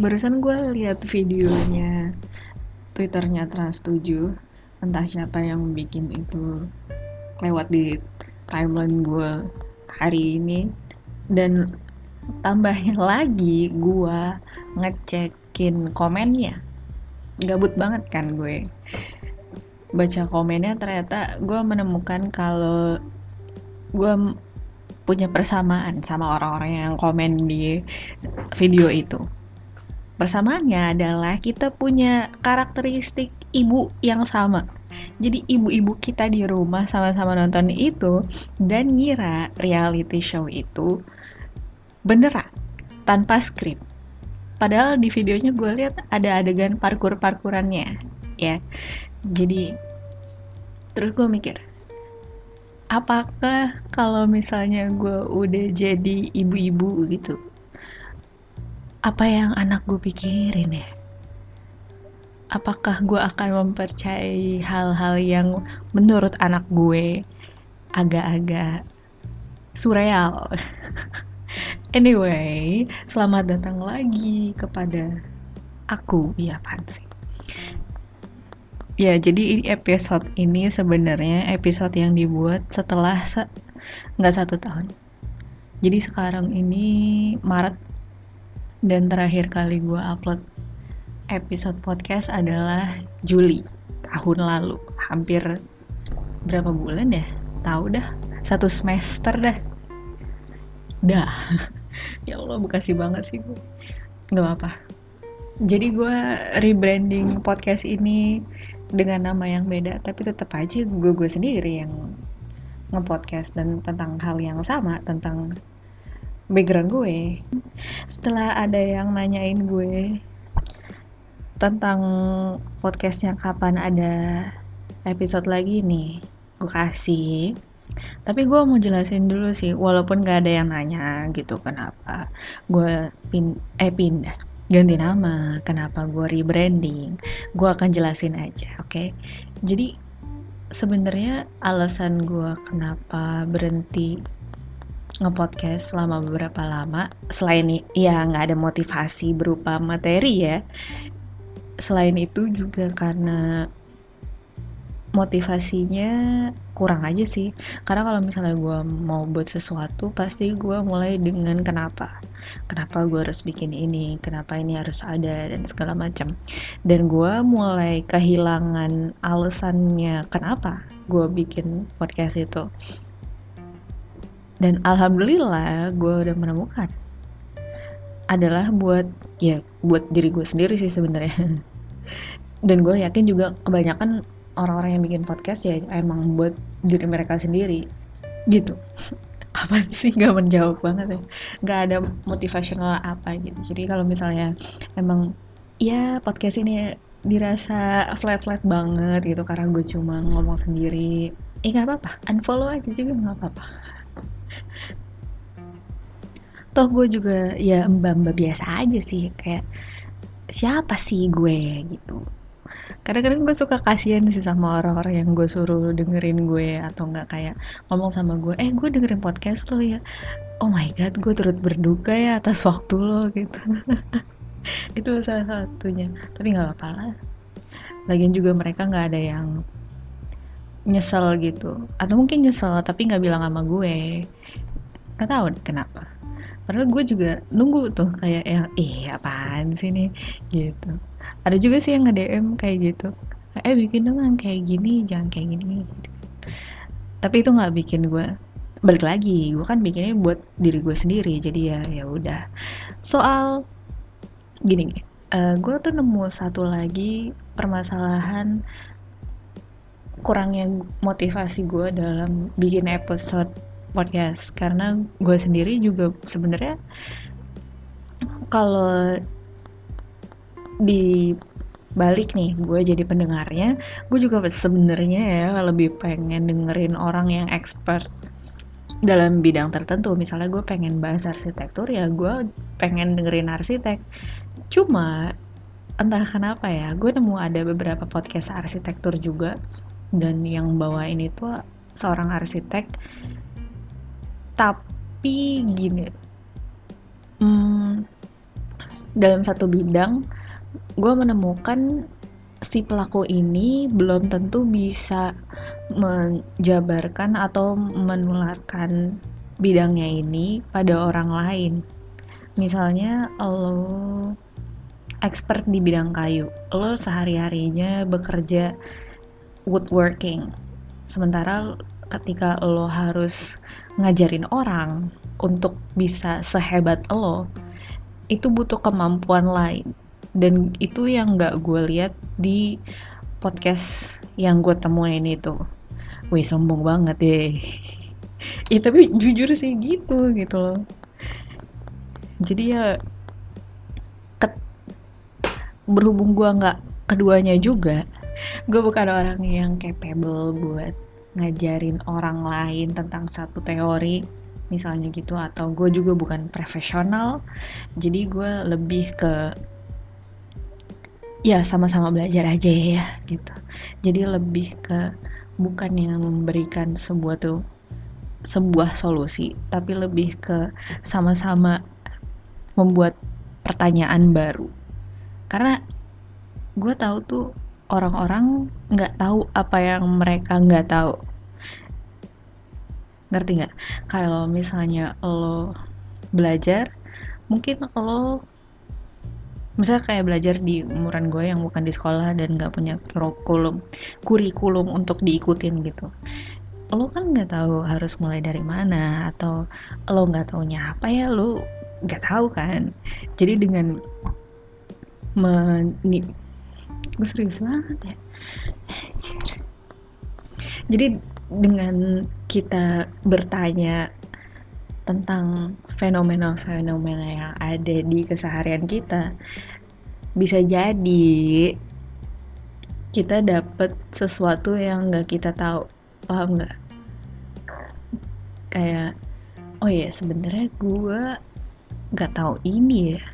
barusan gue lihat videonya twitternya Trans 7 entah siapa yang bikin itu lewat di timeline gue hari ini. Dan tambahnya lagi gue ngecekin komennya. Gabut banget kan gue. Baca komennya ternyata gue menemukan kalau gue punya persamaan sama orang-orang yang komen di video itu Persamaannya adalah kita punya karakteristik ibu yang sama. Jadi ibu-ibu kita di rumah sama-sama nonton itu dan ngira reality show itu beneran tanpa skrip. Padahal di videonya gue lihat ada adegan parkur-parkurannya, ya. Jadi terus gue mikir, apakah kalau misalnya gue udah jadi ibu-ibu gitu, apa yang anak gue pikirin ya? Apakah gue akan mempercayai hal-hal yang menurut anak gue agak-agak surreal? anyway, selamat datang lagi kepada aku, ya sih? Ya, jadi episode ini sebenarnya episode yang dibuat setelah se nggak satu tahun. Jadi sekarang ini Maret dan terakhir kali gue upload episode podcast adalah Juli tahun lalu. Hampir berapa bulan ya? Tahu dah, satu semester dah. Dah. ya Allah, bekasi banget sih gue. Gak apa-apa. Jadi gue rebranding podcast ini dengan nama yang beda, tapi tetap aja gue gue sendiri yang ngepodcast dan tentang hal yang sama tentang background gue setelah ada yang nanyain gue tentang podcastnya kapan ada episode lagi nih gue kasih tapi gue mau jelasin dulu sih walaupun gak ada yang nanya gitu kenapa gue pin eh pindah ganti nama kenapa gue rebranding gue akan jelasin aja oke okay? jadi sebenarnya alasan gue kenapa berhenti ngepodcast selama beberapa lama. Selain ya nggak ada motivasi berupa materi ya. Selain itu juga karena motivasinya kurang aja sih. Karena kalau misalnya gue mau buat sesuatu pasti gue mulai dengan kenapa. Kenapa gue harus bikin ini? Kenapa ini harus ada? Dan segala macam. Dan gue mulai kehilangan alasannya kenapa gue bikin podcast itu dan alhamdulillah gue udah menemukan. Adalah buat ya buat diri gue sendiri sih sebenarnya. Dan gue yakin juga kebanyakan orang-orang yang bikin podcast ya emang buat diri mereka sendiri. Gitu. Apa sih? Nggak menjawab banget ya. Nggak ada motivasional apa gitu. Jadi kalau misalnya emang ya podcast ini dirasa flat flat banget gitu. Karena gue cuma ngomong sendiri. Eh nggak apa-apa. Unfollow aja juga nggak apa-apa toh gue juga ya mbak-mbak biasa aja sih kayak siapa sih gue? gitu. Kadang-kadang gue suka kasihan sih sama orang-orang yang gue suruh dengerin gue atau enggak kayak ngomong sama gue eh gue dengerin podcast lo ya. Oh my god gue turut berduka ya atas waktu lo gitu. Itu salah satunya tapi nggak apa-apa lah. Lagian juga mereka nggak ada yang nyesel gitu. Atau mungkin nyesel tapi nggak bilang sama gue. Nggak tahu kenapa padahal gue juga nunggu tuh kayak yang eh apaan sih nih gitu. Ada juga sih yang nge-DM kayak gitu. Eh bikin dong kayak gini jangan kayak gini. Gitu tapi itu nggak bikin gue balik lagi gue kan bikinnya buat diri gue sendiri jadi ya ya udah. Soal gini uh, gue tuh nemu satu lagi permasalahan kurangnya motivasi gue dalam bikin episode podcast. Karena gue sendiri juga sebenarnya kalau di balik nih gue jadi pendengarnya gue juga sebenarnya ya lebih pengen dengerin orang yang expert dalam bidang tertentu. Misalnya gue pengen bahas arsitektur ya gue pengen dengerin arsitek. Cuma entah kenapa ya gue nemu ada beberapa podcast arsitektur juga. Dan yang bawa ini tuh seorang arsitek tapi gini hmm, dalam satu bidang gue menemukan si pelaku ini belum tentu bisa menjabarkan atau menularkan bidangnya ini pada orang lain. Misalnya lo expert di bidang kayu, lo sehari-harinya bekerja woodworking. Sementara ketika lo harus ngajarin orang untuk bisa sehebat lo, itu butuh kemampuan lain. Dan itu yang nggak gue lihat di podcast yang gue temuin itu. Wih sombong banget deh. Ya tapi jujur sih gitu gitu loh. Jadi ya berhubung gue nggak keduanya juga gue bukan orang yang capable buat ngajarin orang lain tentang satu teori misalnya gitu atau gue juga bukan profesional jadi gue lebih ke ya sama-sama belajar aja ya gitu. Jadi lebih ke bukan yang memberikan sebuah tuh sebuah solusi tapi lebih ke sama-sama membuat pertanyaan baru. Karena gue tahu tuh orang-orang nggak tahu apa yang mereka nggak tahu. Ngerti nggak? Kalau misalnya lo belajar mungkin lo misalnya kayak belajar di umuran gue yang bukan di sekolah dan gak punya kurikulum kurikulum untuk diikutin gitu. Lo kan nggak tahu harus mulai dari mana atau lo nggak taunya apa ya lo nggak tahu kan? Jadi dengan gue serius banget ya. Jadi dengan kita bertanya tentang fenomena-fenomena yang ada di keseharian kita bisa jadi kita dapat sesuatu yang nggak kita tahu. Paham nggak? Kayak oh ya sebenarnya gue nggak tahu ini ya.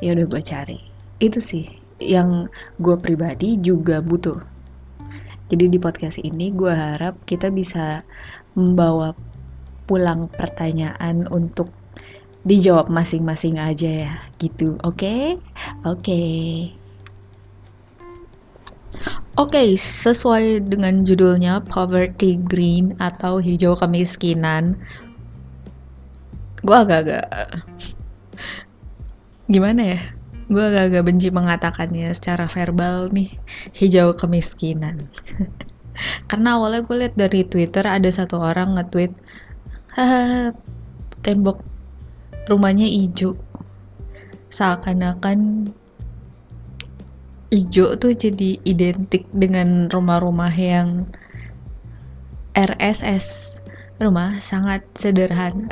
Ya udah gue cari. Itu sih yang gue pribadi juga butuh jadi di podcast ini gue harap kita bisa membawa pulang pertanyaan untuk dijawab masing-masing aja ya gitu oke okay? oke okay. Oke, okay, sesuai dengan judulnya Poverty Green atau hijau kemiskinan, gue agak-agak gimana ya? Gue agak-agak benci mengatakannya secara verbal nih. Hijau kemiskinan. Karena awalnya gue lihat dari Twitter ada satu orang nge-tweet tembok rumahnya hijau. Seakan-akan hijau tuh jadi identik dengan rumah-rumah yang RSS rumah sangat sederhana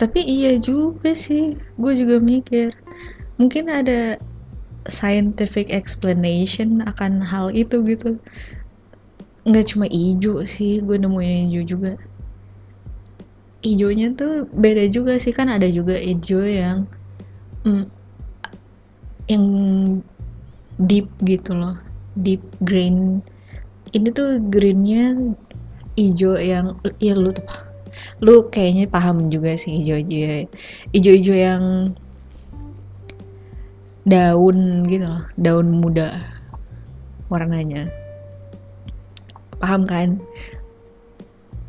tapi iya juga sih gue juga mikir mungkin ada scientific explanation akan hal itu gitu. Nggak cuma hijau sih gue nemuin hijau juga. Hijaunya tuh beda juga sih kan ada juga hijau yang mm, yang deep gitu loh deep green. Ini tuh greennya hijau yang ya lu tuh lu kayaknya paham juga sih hijau-hijau hijau-hijau yang daun gitu loh daun muda warnanya. Paham kan?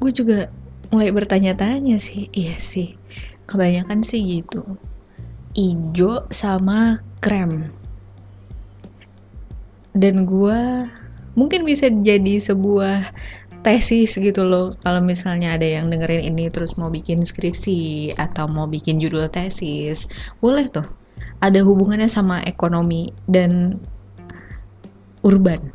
Gue juga mulai bertanya-tanya sih. Iya sih kebanyakan sih gitu. Ijo sama krem. Dan gue mungkin bisa jadi sebuah tesis gitu loh kalau misalnya ada yang dengerin ini terus mau bikin skripsi atau mau bikin judul tesis boleh tuh ada hubungannya sama ekonomi dan urban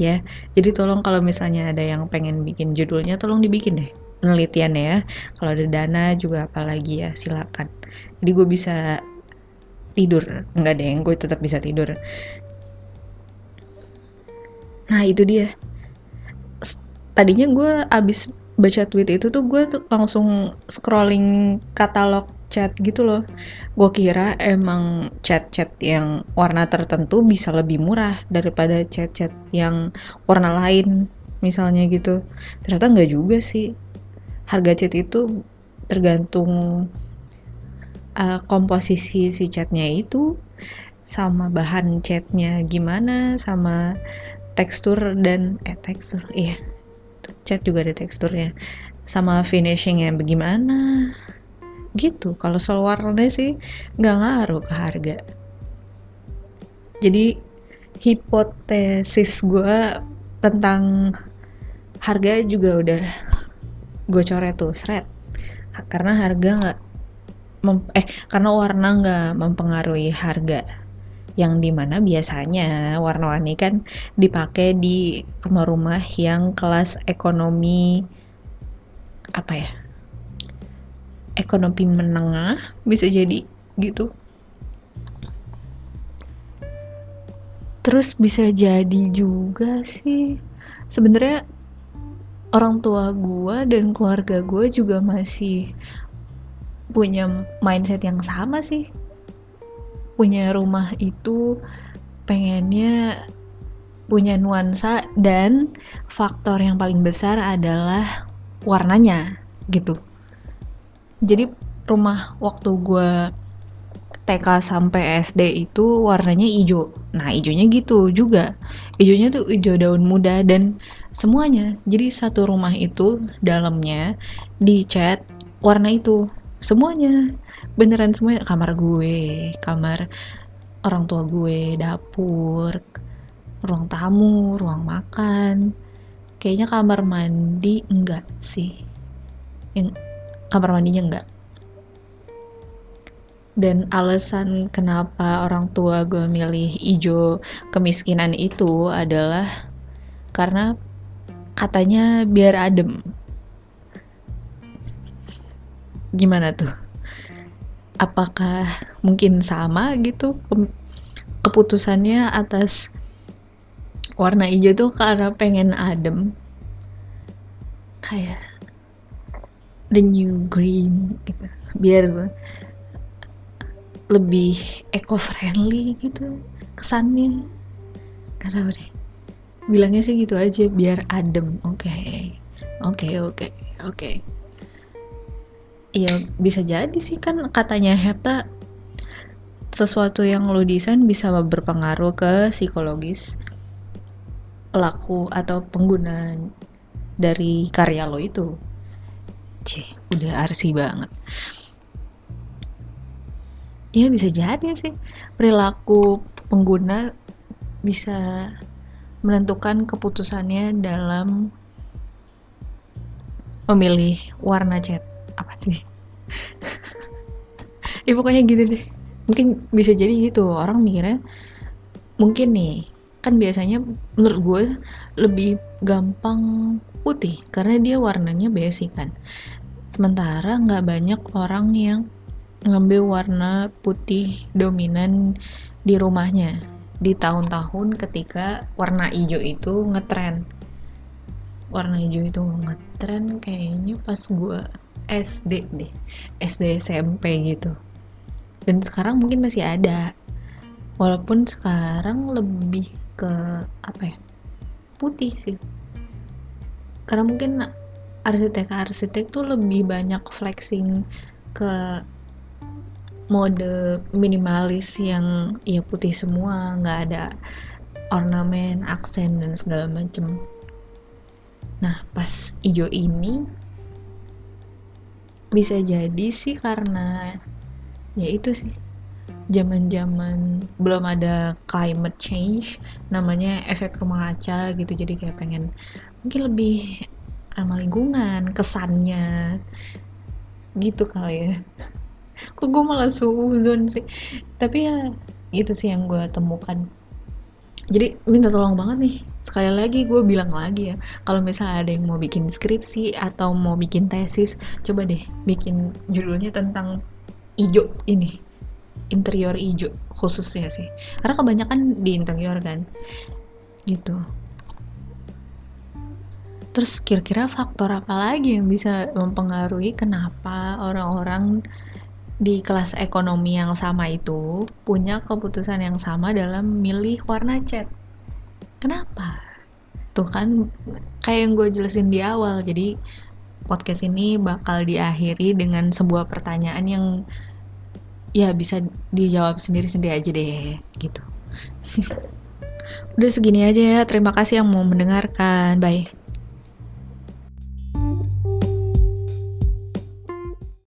ya. Jadi tolong kalau misalnya ada yang pengen bikin judulnya tolong dibikin deh penelitian ya. Kalau ada dana juga apalagi ya silakan. Jadi gue bisa tidur, enggak deh, gue tetap bisa tidur. Nah itu dia. Tadinya gue abis baca tweet itu tuh gue langsung scrolling katalog chat gitu loh. Gue kira emang chat-chat yang warna tertentu bisa lebih murah daripada chat-chat yang warna lain misalnya gitu. Ternyata nggak juga sih. Harga chat itu tergantung uh, komposisi si catnya itu sama bahan catnya gimana sama tekstur dan eh tekstur iya cat juga ada teksturnya. Sama finishingnya bagaimana? Gitu. Kalau soal warna sih nggak ngaruh ke harga. Jadi hipotesis gue tentang harga juga udah gue coret tuh seret karena harga nggak eh karena warna nggak mempengaruhi harga yang di mana biasanya warna-warni kan dipakai di rumah-rumah yang kelas ekonomi apa ya ekonomi menengah bisa jadi gitu. Terus bisa jadi juga sih. Sebenarnya orang tua gue dan keluarga gue juga masih punya mindset yang sama sih punya rumah itu pengennya punya nuansa dan faktor yang paling besar adalah warnanya gitu. Jadi rumah waktu gue TK sampai SD itu warnanya hijau. Nah hijaunya gitu juga. Hijaunya tuh hijau daun muda dan semuanya. Jadi satu rumah itu dalamnya dicat warna itu. Semuanya beneran semuanya kamar gue kamar orang tua gue dapur ruang tamu ruang makan. Kayaknya kamar mandi enggak sih. Yang kamar mandinya enggak. Dan alasan kenapa orang tua gue milih hijau kemiskinan itu adalah karena katanya biar adem. Gimana tuh apakah mungkin sama gitu keputusannya atas warna hijau tuh karena pengen adem. Kayak the new green gitu. Biar lebih eco friendly gitu kesannya. Gak tau deh. Bilangnya sih gitu aja biar adem. Oke. Okay. oke okay, oke okay, oke. okay. Iya bisa jadi sih kan katanya Hepta sesuatu yang lo desain bisa berpengaruh ke psikologis pelaku atau pengguna dari karya lo itu. Cih, udah arsi banget. Ya bisa jadi sih perilaku pengguna bisa menentukan keputusannya dalam memilih warna cat apa sih? Ya pokoknya gitu deh. Mungkin bisa jadi gitu. Orang mikirnya mungkin nih kan biasanya menurut gue lebih gampang putih karena dia warnanya basic kan. Sementara nggak banyak orang yang ngambil warna putih dominan di rumahnya. Di tahun-tahun ketika warna hijau itu ngetren. Warna hijau itu ngetren kayaknya pas gue SD deh. SD SMP gitu. Dan sekarang mungkin masih ada. Walaupun sekarang lebih ke apa ya putih sih. Karena mungkin arsitek-arsitek tuh lebih banyak flexing ke mode minimalis yang ya putih semua. Nggak ada ornamen aksen dan segala macem. Nah pas hijau ini bisa jadi sih karena ya itu sih. Zaman-zaman belum ada climate change namanya efek rumah kaca gitu. Jadi kayak pengen mungkin lebih ramah lingkungan kesannya gitu kali ya. Kok gue malah suzon sih. Tapi ya itu sih yang gue temukan jadi minta tolong banget nih. Sekali lagi gue bilang lagi ya kalau misalnya ada yang mau bikin skripsi atau mau bikin tesis coba deh bikin judulnya tentang ijo ini. Interior ijo khususnya sih. Karena kebanyakan di interior kan. Gitu. Terus kira-kira faktor apa lagi yang bisa mempengaruhi kenapa orang-orang di kelas ekonomi yang sama itu punya keputusan yang sama dalam milih warna cat. Kenapa? Tuh kan kayak yang gue jelasin di awal. Jadi podcast ini bakal diakhiri dengan sebuah pertanyaan yang ya bisa dijawab sendiri-sendiri aja deh gitu udah segini aja ya terima kasih yang mau mendengarkan bye